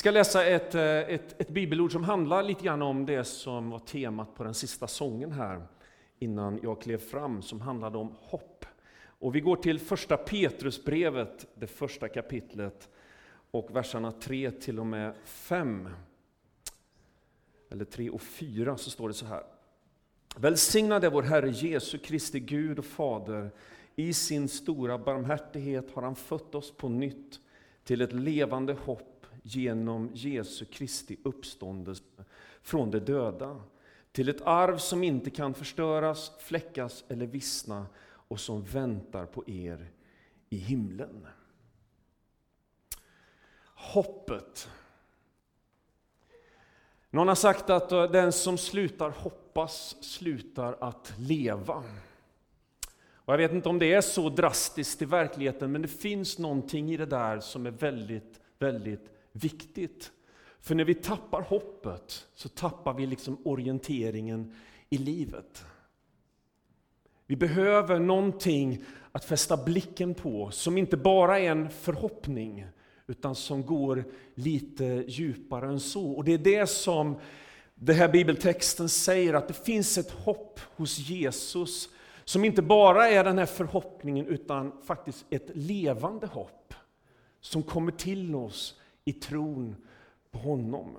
ska läsa ett, eh, ett, ett bibelord som handlar lite grann om det som var temat på den sista sången här innan jag klev fram, som handlade om hopp. Och vi går till första Petrusbrevet, det första kapitlet, och verserna 3 till och med 5. Eller 3 och 4 så står det så här. Välsignade vår Herre Jesu Kristi Gud och Fader. I sin stora barmhärtighet har han fött oss på nytt till ett levande hopp genom Jesu Kristi uppståndelse från de döda. Till ett arv som inte kan förstöras, fläckas eller vissna och som väntar på er i himlen. Hoppet. Någon har sagt att den som slutar hoppas slutar att leva. Och jag vet inte om det är så drastiskt i verkligheten, men det finns någonting i det där som är väldigt, väldigt viktigt. För när vi tappar hoppet så tappar vi liksom orienteringen i livet. Vi behöver någonting att fästa blicken på som inte bara är en förhoppning utan som går lite djupare än så. Och det är det som den här bibeltexten säger, att det finns ett hopp hos Jesus som inte bara är den här förhoppningen utan faktiskt ett levande hopp som kommer till oss i tron på honom.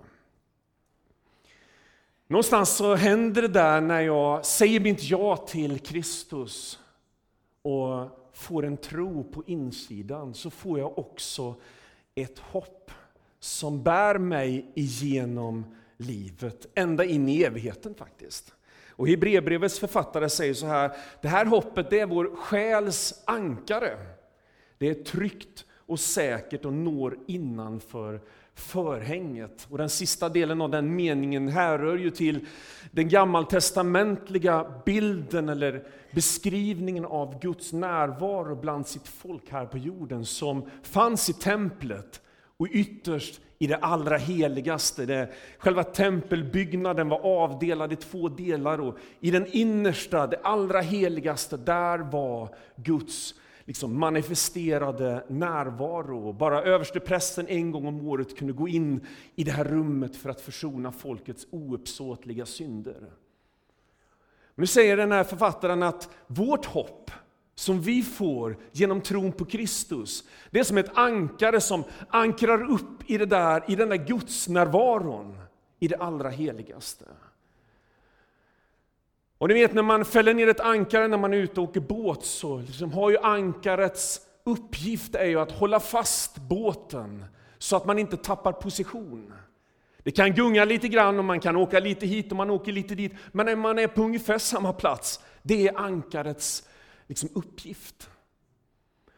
Någonstans så händer det där när jag säger mitt ja till Kristus och får en tro på insidan, så får jag också ett hopp som bär mig igenom livet, ända in i evigheten faktiskt. Och Hebreerbrevets författare säger så här, det här hoppet det är vår själs ankare. Det är tryggt och säkert och når innanför förhänget. Och den sista delen av den meningen härrör ju till den gammaltestamentliga bilden eller beskrivningen av Guds närvaro bland sitt folk här på jorden som fanns i templet och ytterst i det allra heligaste. Det, själva tempelbyggnaden var avdelad i två delar och i den innersta, det allra heligaste, där var Guds liksom manifesterade närvaro. Bara översteprästen en gång om året kunde gå in i det här rummet för att försona folkets ouppsåtliga synder. Nu säger den här författaren att vårt hopp som vi får genom tron på Kristus, det är som ett ankare som ankrar upp i, det där, i den där gudsnärvaron i det allra heligaste. Och ni vet när man fäller ner ett ankare när man är ute och åker båt så liksom har ju ankarets uppgift är ju att hålla fast båten så att man inte tappar position. Det kan gunga lite grann och man kan åka lite hit och man åker lite dit. Men när man är på ungefär samma plats, det är ankarets liksom, uppgift.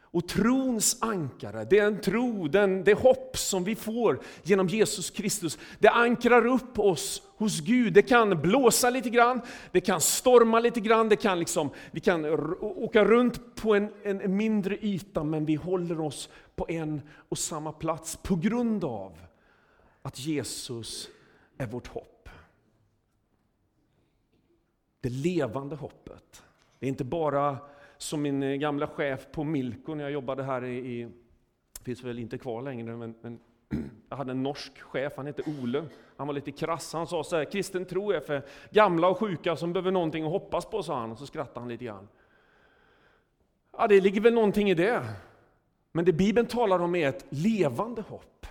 Och trons ankare, det är en tro, den, det hopp som vi får genom Jesus Kristus. Det ankrar upp oss hos Gud. Det kan blåsa lite grann, det kan storma lite grann, det kan liksom, vi kan åka runt på en, en mindre yta, men vi håller oss på en och samma plats på grund av att Jesus är vårt hopp. Det levande hoppet. Det är inte bara som min eh, gamla chef på Milko när jag jobbade här i finns väl inte kvar längre, men, men jag hade en norsk chef, han hette Ole. Han var lite krass, han sa så här, kristen tro är för gamla och sjuka som behöver någonting att hoppas på, sa han, och så skrattade han lite grann. Ja, det ligger väl någonting i det. Men det Bibeln talar om är ett levande hopp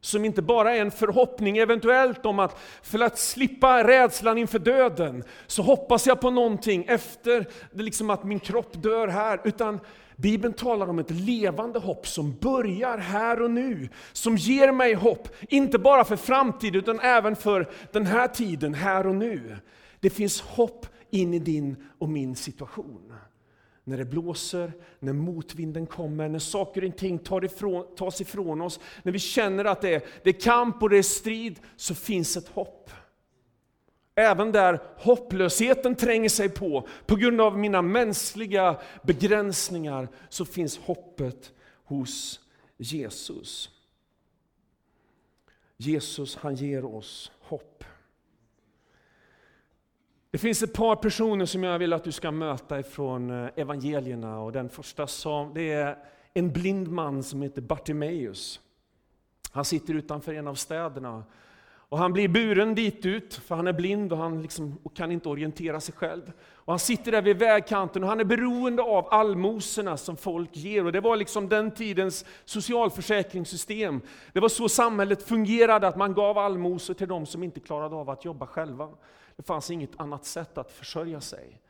som inte bara är en förhoppning eventuellt om att för att slippa rädslan inför döden så hoppas jag på någonting efter det liksom att min kropp dör här. Utan Bibeln talar om ett levande hopp som börjar här och nu. Som ger mig hopp, inte bara för framtiden utan även för den här tiden, här och nu. Det finns hopp in i din och min situation när det blåser, när motvinden kommer, när saker och ting tar ifrån, tas ifrån oss, när vi känner att det är, det är kamp och det är strid, så finns ett hopp. Även där hopplösheten tränger sig på, på grund av mina mänskliga begränsningar, så finns hoppet hos Jesus. Jesus han ger oss hopp. Det finns ett par personer som jag vill att du ska möta ifrån eh, evangelierna. Och den första som, det är en blind man som heter Bartimeus. Han sitter utanför en av städerna och han blir buren dit ut, för han är blind och han liksom, och kan inte orientera sig själv. Och han sitter där vid vägkanten och han är beroende av allmosorna som folk ger. Och det var liksom den tidens socialförsäkringssystem. Det var så samhället fungerade, att man gav allmosor till de som inte klarade av att jobba själva. Det fanns inget annat sätt att försörja sig.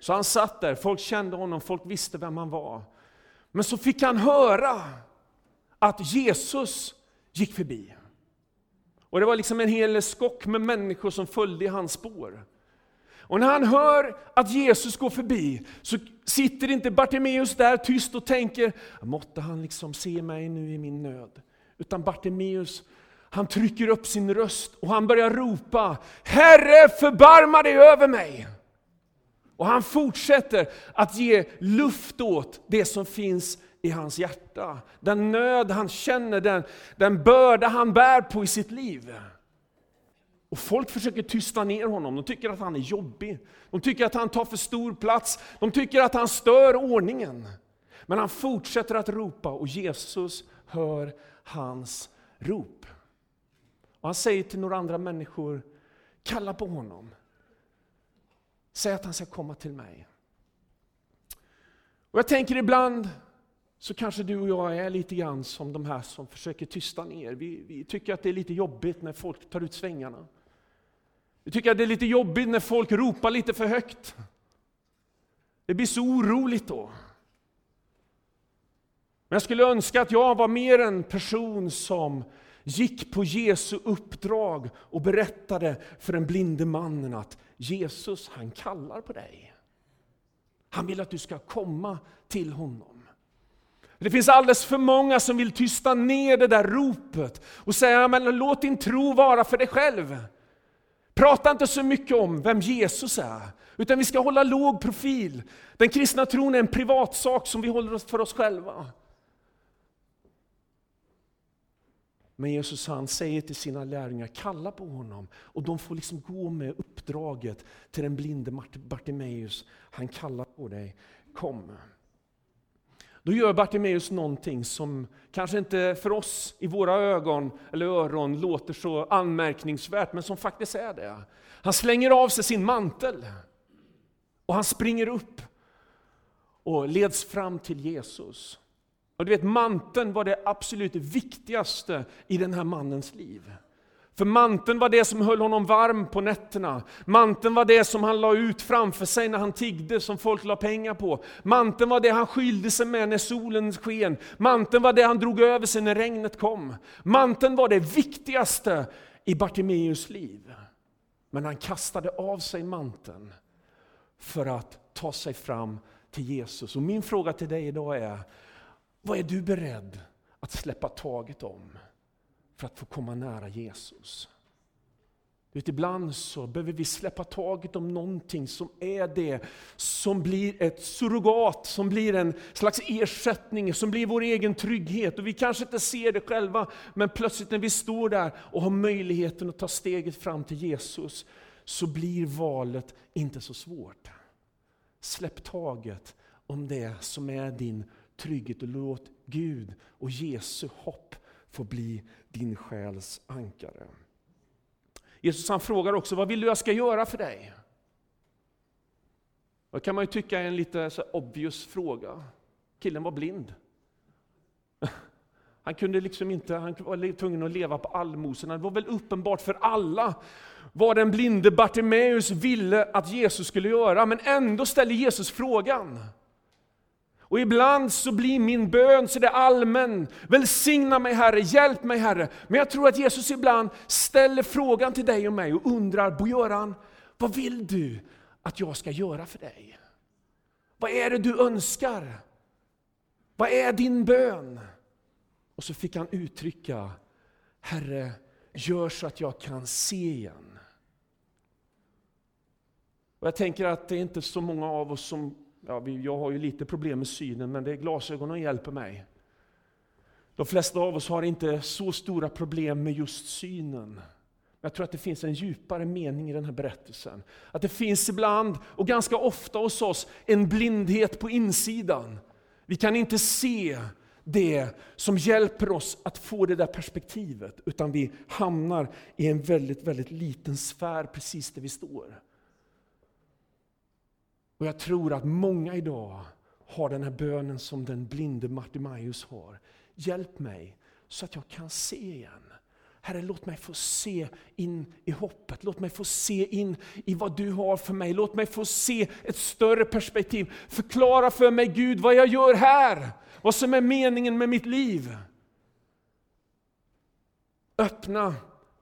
Så han satt där, folk kände honom, folk visste vem han var. Men så fick han höra att Jesus gick förbi. Och det var liksom en hel skock med människor som följde i hans spår. Och när han hör att Jesus går förbi, så sitter inte Bartimeus där tyst och tänker, måtte han liksom se mig nu i min nöd. Utan Bartimeus, han trycker upp sin röst och han börjar ropa, Herre förbarma dig över mig! Och han fortsätter att ge luft åt det som finns i hans hjärta. Den nöd han känner, den, den börda han bär på i sitt liv. Och folk försöker tysta ner honom, de tycker att han är jobbig. De tycker att han tar för stor plats, de tycker att han stör ordningen. Men han fortsätter att ropa och Jesus hör hans rop. Och han säger till några andra människor, kalla på honom. Säg att han ska komma till mig. Och Jag tänker ibland så kanske du och jag är lite grann som de här som försöker tysta ner. Vi, vi, tycker att det är lite jobbigt när folk tar ut svängarna. Vi tycker att det är lite jobbigt när folk ropar lite för högt. Det blir så oroligt då. Men jag skulle önska att jag var mer en person som gick på Jesu uppdrag och berättade för den blinde mannen att Jesus, han kallar på dig. Han vill att du ska komma till honom. Det finns alldeles för många som vill tysta ner det där ropet och säga, men låt din tro vara för dig själv. Prata inte så mycket om vem Jesus är, utan vi ska hålla låg profil. Den kristna tron är en privatsak som vi håller för oss själva. Men Jesus han säger till sina lärjungar, kalla på honom. Och de får liksom gå med uppdraget till den blinde Bartimeus. Han kallar på dig, kom. Då gör Bartimeus någonting som kanske inte för oss i våra ögon eller öron låter så anmärkningsvärt, men som faktiskt är det. Han slänger av sig sin mantel och han springer upp och leds fram till Jesus. Och du vet, manteln var det absolut viktigaste i den här mannens liv. För manteln var det som höll honom varm på nätterna. Manteln var det som han la ut framför sig när han tiggde, som folk la pengar på. Manteln var det han skylde sig med när solen sken. Manteln var det han drog över sig när regnet kom. Manteln var det viktigaste i Bartimeus liv. Men han kastade av sig manteln för att ta sig fram till Jesus. Och min fråga till dig idag är, vad är du beredd att släppa taget om? För att få komma nära Jesus. vet, ibland så behöver vi släppa taget om någonting som är det som blir ett surrogat, som blir en slags ersättning, som blir vår egen trygghet. Och Vi kanske inte ser det själva, men plötsligt när vi står där och har möjligheten att ta steget fram till Jesus, så blir valet inte så svårt. Släpp taget om det som är din trygghet och låt Gud och Jesu hopp få bli din själs ankare. Jesus han frågar också, vad vill du jag ska göra för dig? Det kan man ju tycka är en lite så obvious fråga. Killen var blind. Han kunde liksom inte, han var tvungen att leva på allmosorna. Det var väl uppenbart för alla vad den blinde Bartimeus ville att Jesus skulle göra, men ändå ställer Jesus frågan. Och ibland så blir min bön så det allmän. Välsigna mig Herre, hjälp mig Herre. Men jag tror att Jesus ibland ställer frågan till dig och mig och undrar, Bo-Göran, vad vill du att jag ska göra för dig? Vad är det du önskar? Vad är din bön? Och så fick han uttrycka, Herre, gör så att jag kan se igen. Och jag tänker att det är inte så många av oss som Ja, jag har ju lite problem med synen, men det är glasögonen hjälper mig. De flesta av oss har inte så stora problem med just synen. Jag tror att det finns en djupare mening i den här berättelsen. Att det finns ibland, och ganska ofta hos oss, en blindhet på insidan. Vi kan inte se det som hjälper oss att få det där perspektivet, utan vi hamnar i en väldigt, väldigt liten sfär precis där vi står. Och jag tror att många idag har den här bönen som den blinde Martimaeus har. Hjälp mig så att jag kan se igen. Herre, låt mig få se in i hoppet. Låt mig få se in i vad du har för mig. Låt mig få se ett större perspektiv. Förklara för mig Gud vad jag gör här. Vad som är meningen med mitt liv. Öppna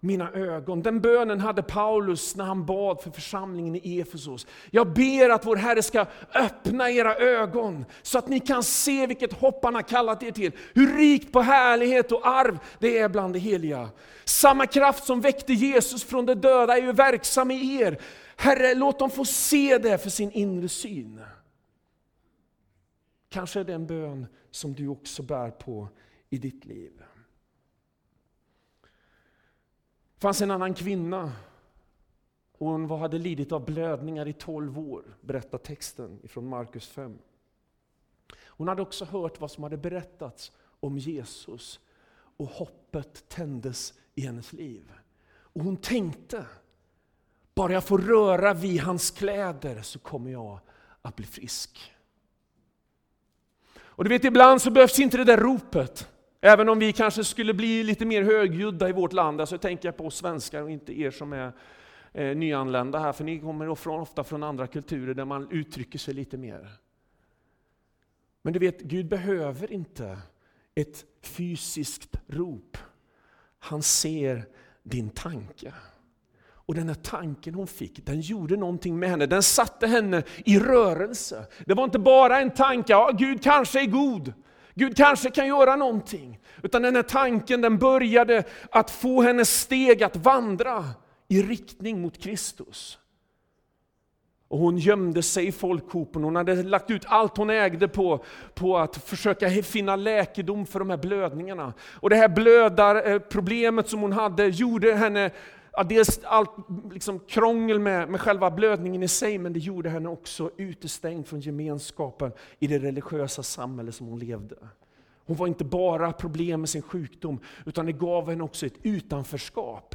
mina ögon. Den bönen hade Paulus när han bad för församlingen i Efesos. Jag ber att vår Herre ska öppna era ögon så att ni kan se vilket hopp han har kallat er till. Hur rikt på härlighet och arv det är bland de heliga. Samma kraft som väckte Jesus från de döda är ju verksam i er. Herre, låt dem få se det för sin inre syn. Kanske är det en bön som du också bär på i ditt liv. Det fanns en annan kvinna. Hon hade lidit av blödningar i 12 år, berättar texten från Markus 5. Hon hade också hört vad som hade berättats om Jesus och hoppet tändes i hennes liv. Och hon tänkte, bara jag får röra vid hans kläder så kommer jag att bli frisk. Och du vet, ibland så behövs inte det där ropet. Även om vi kanske skulle bli lite mer högljudda i vårt land, alltså tänker jag på svenskar och inte er som är eh, nyanlända här, för ni kommer ofta från andra kulturer där man uttrycker sig lite mer. Men du vet, Gud behöver inte ett fysiskt rop. Han ser din tanke. Och den här tanken hon fick, den gjorde någonting med henne. Den satte henne i rörelse. Det var inte bara en tanke, ja Gud kanske är god. Gud kanske kan göra någonting. Utan den här tanken den började att få hennes steg att vandra i riktning mot Kristus. Och hon gömde sig i folkhopen, hon hade lagt ut allt hon ägde på, på att försöka finna läkedom för de här blödningarna. Och det här blödarproblemet eh, som hon hade gjorde henne ja, dels allt liksom krångel med, med själva blödningen i sig, men det gjorde henne också utestängd från gemenskapen i det religiösa samhälle som hon levde. Hon var inte bara problem med sin sjukdom, utan det gav henne också ett utanförskap.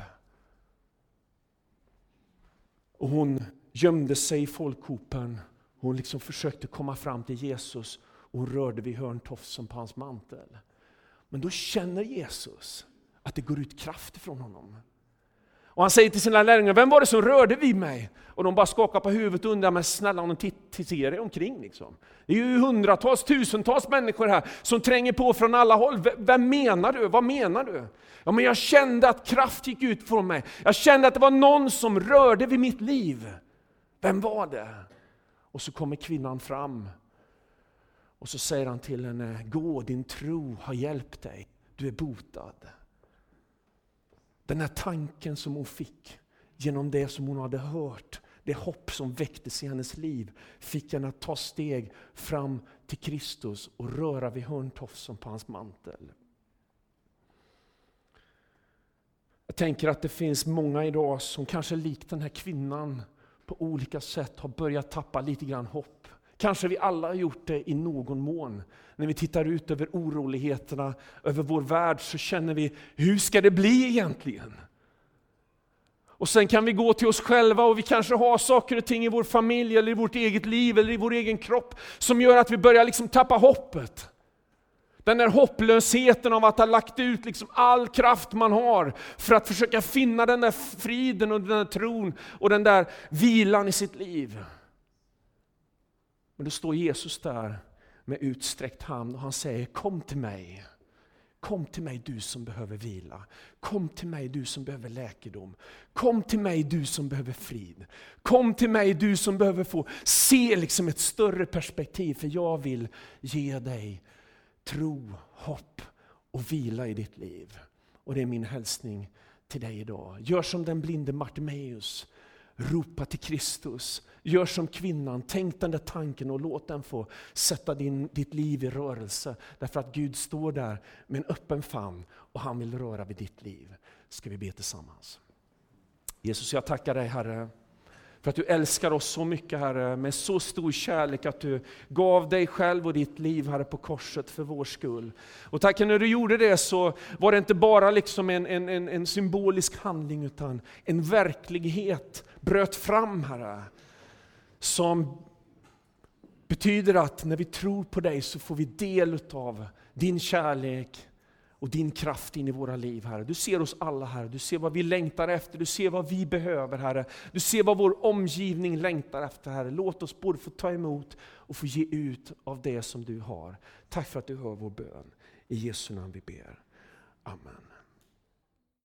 Och hon gömde sig i folkhopen, hon liksom försökte komma fram till Jesus, och hon rörde vid hörntofsen på hans mantel. Men då känner Jesus att det går ut kraft från honom. Och han säger till sina lärjungar, vem var det som rörde vid mig? Och de bara skakar på huvudet och undrar, men snälla om tittar omkring. Liksom. Det är ju hundratals, tusentals människor här som tränger på från alla håll. Vem menar du? Vad menar du? Ja, men jag kände att kraft gick ut från mig. Jag kände att det var någon som rörde vid mitt liv. Vem var det? Och så kommer kvinnan fram. Och så säger han till henne, gå din tro har hjälpt dig. Du är botad. Den här tanken som hon fick genom det som hon hade hört, det hopp som väcktes i hennes liv, fick henne att ta steg fram till Kristus och röra vid hörntofsen på hans mantel. Jag tänker att det finns många idag som kanske likt den här kvinnan på olika sätt har börjat tappa lite grann hopp. Kanske vi alla har gjort det i någon mån. När vi tittar ut över oroligheterna, över vår värld, så känner vi, hur ska det bli egentligen? Och sen kan vi gå till oss själva och vi kanske har saker och ting i vår familj, eller i vårt eget liv, eller i vår egen kropp, som gör att vi börjar liksom tappa hoppet. Den där hopplösheten av att ha lagt ut liksom all kraft man har för att försöka finna den där friden och den där tron och den där vilan i sitt liv. Men då står Jesus där med utsträckt hand och han säger Kom till mig. Kom till mig du som behöver vila. Kom till mig du som behöver läkedom. Kom till mig du som behöver frid. Kom till mig du som behöver få se liksom ett större perspektiv för jag vill ge dig tro, hopp och vila i ditt liv. Och det är min hälsning till dig idag. Gör som den blinde Bartimeus. Ropa till Kristus. Gör som kvinnan, tänk den där tanken och låt den få sätta din, ditt liv i rörelse. Därför att Gud står där med en öppen famn och han vill röra vid ditt liv. Ska vi be tillsammans. Jesus, jag tackar dig Herre för att du älskar oss så mycket Herre, med så stor kärlek att du gav dig själv och ditt liv Herre på korset för vår skull. Och tack när du gjorde det så var det inte bara liksom en, en, en, en symbolisk handling utan en verklighet bröt fram Herre. Som betyder att när vi tror på dig så får vi del av din kärlek, och din kraft in i våra liv, Herre. Du ser oss alla, Herre. Du ser vad vi längtar efter, du ser vad vi behöver, Herre. Du ser vad vår omgivning längtar efter, Herre. Låt oss både få ta emot och få ge ut av det som du har. Tack för att du hör vår bön. I Jesu namn vi ber. Amen.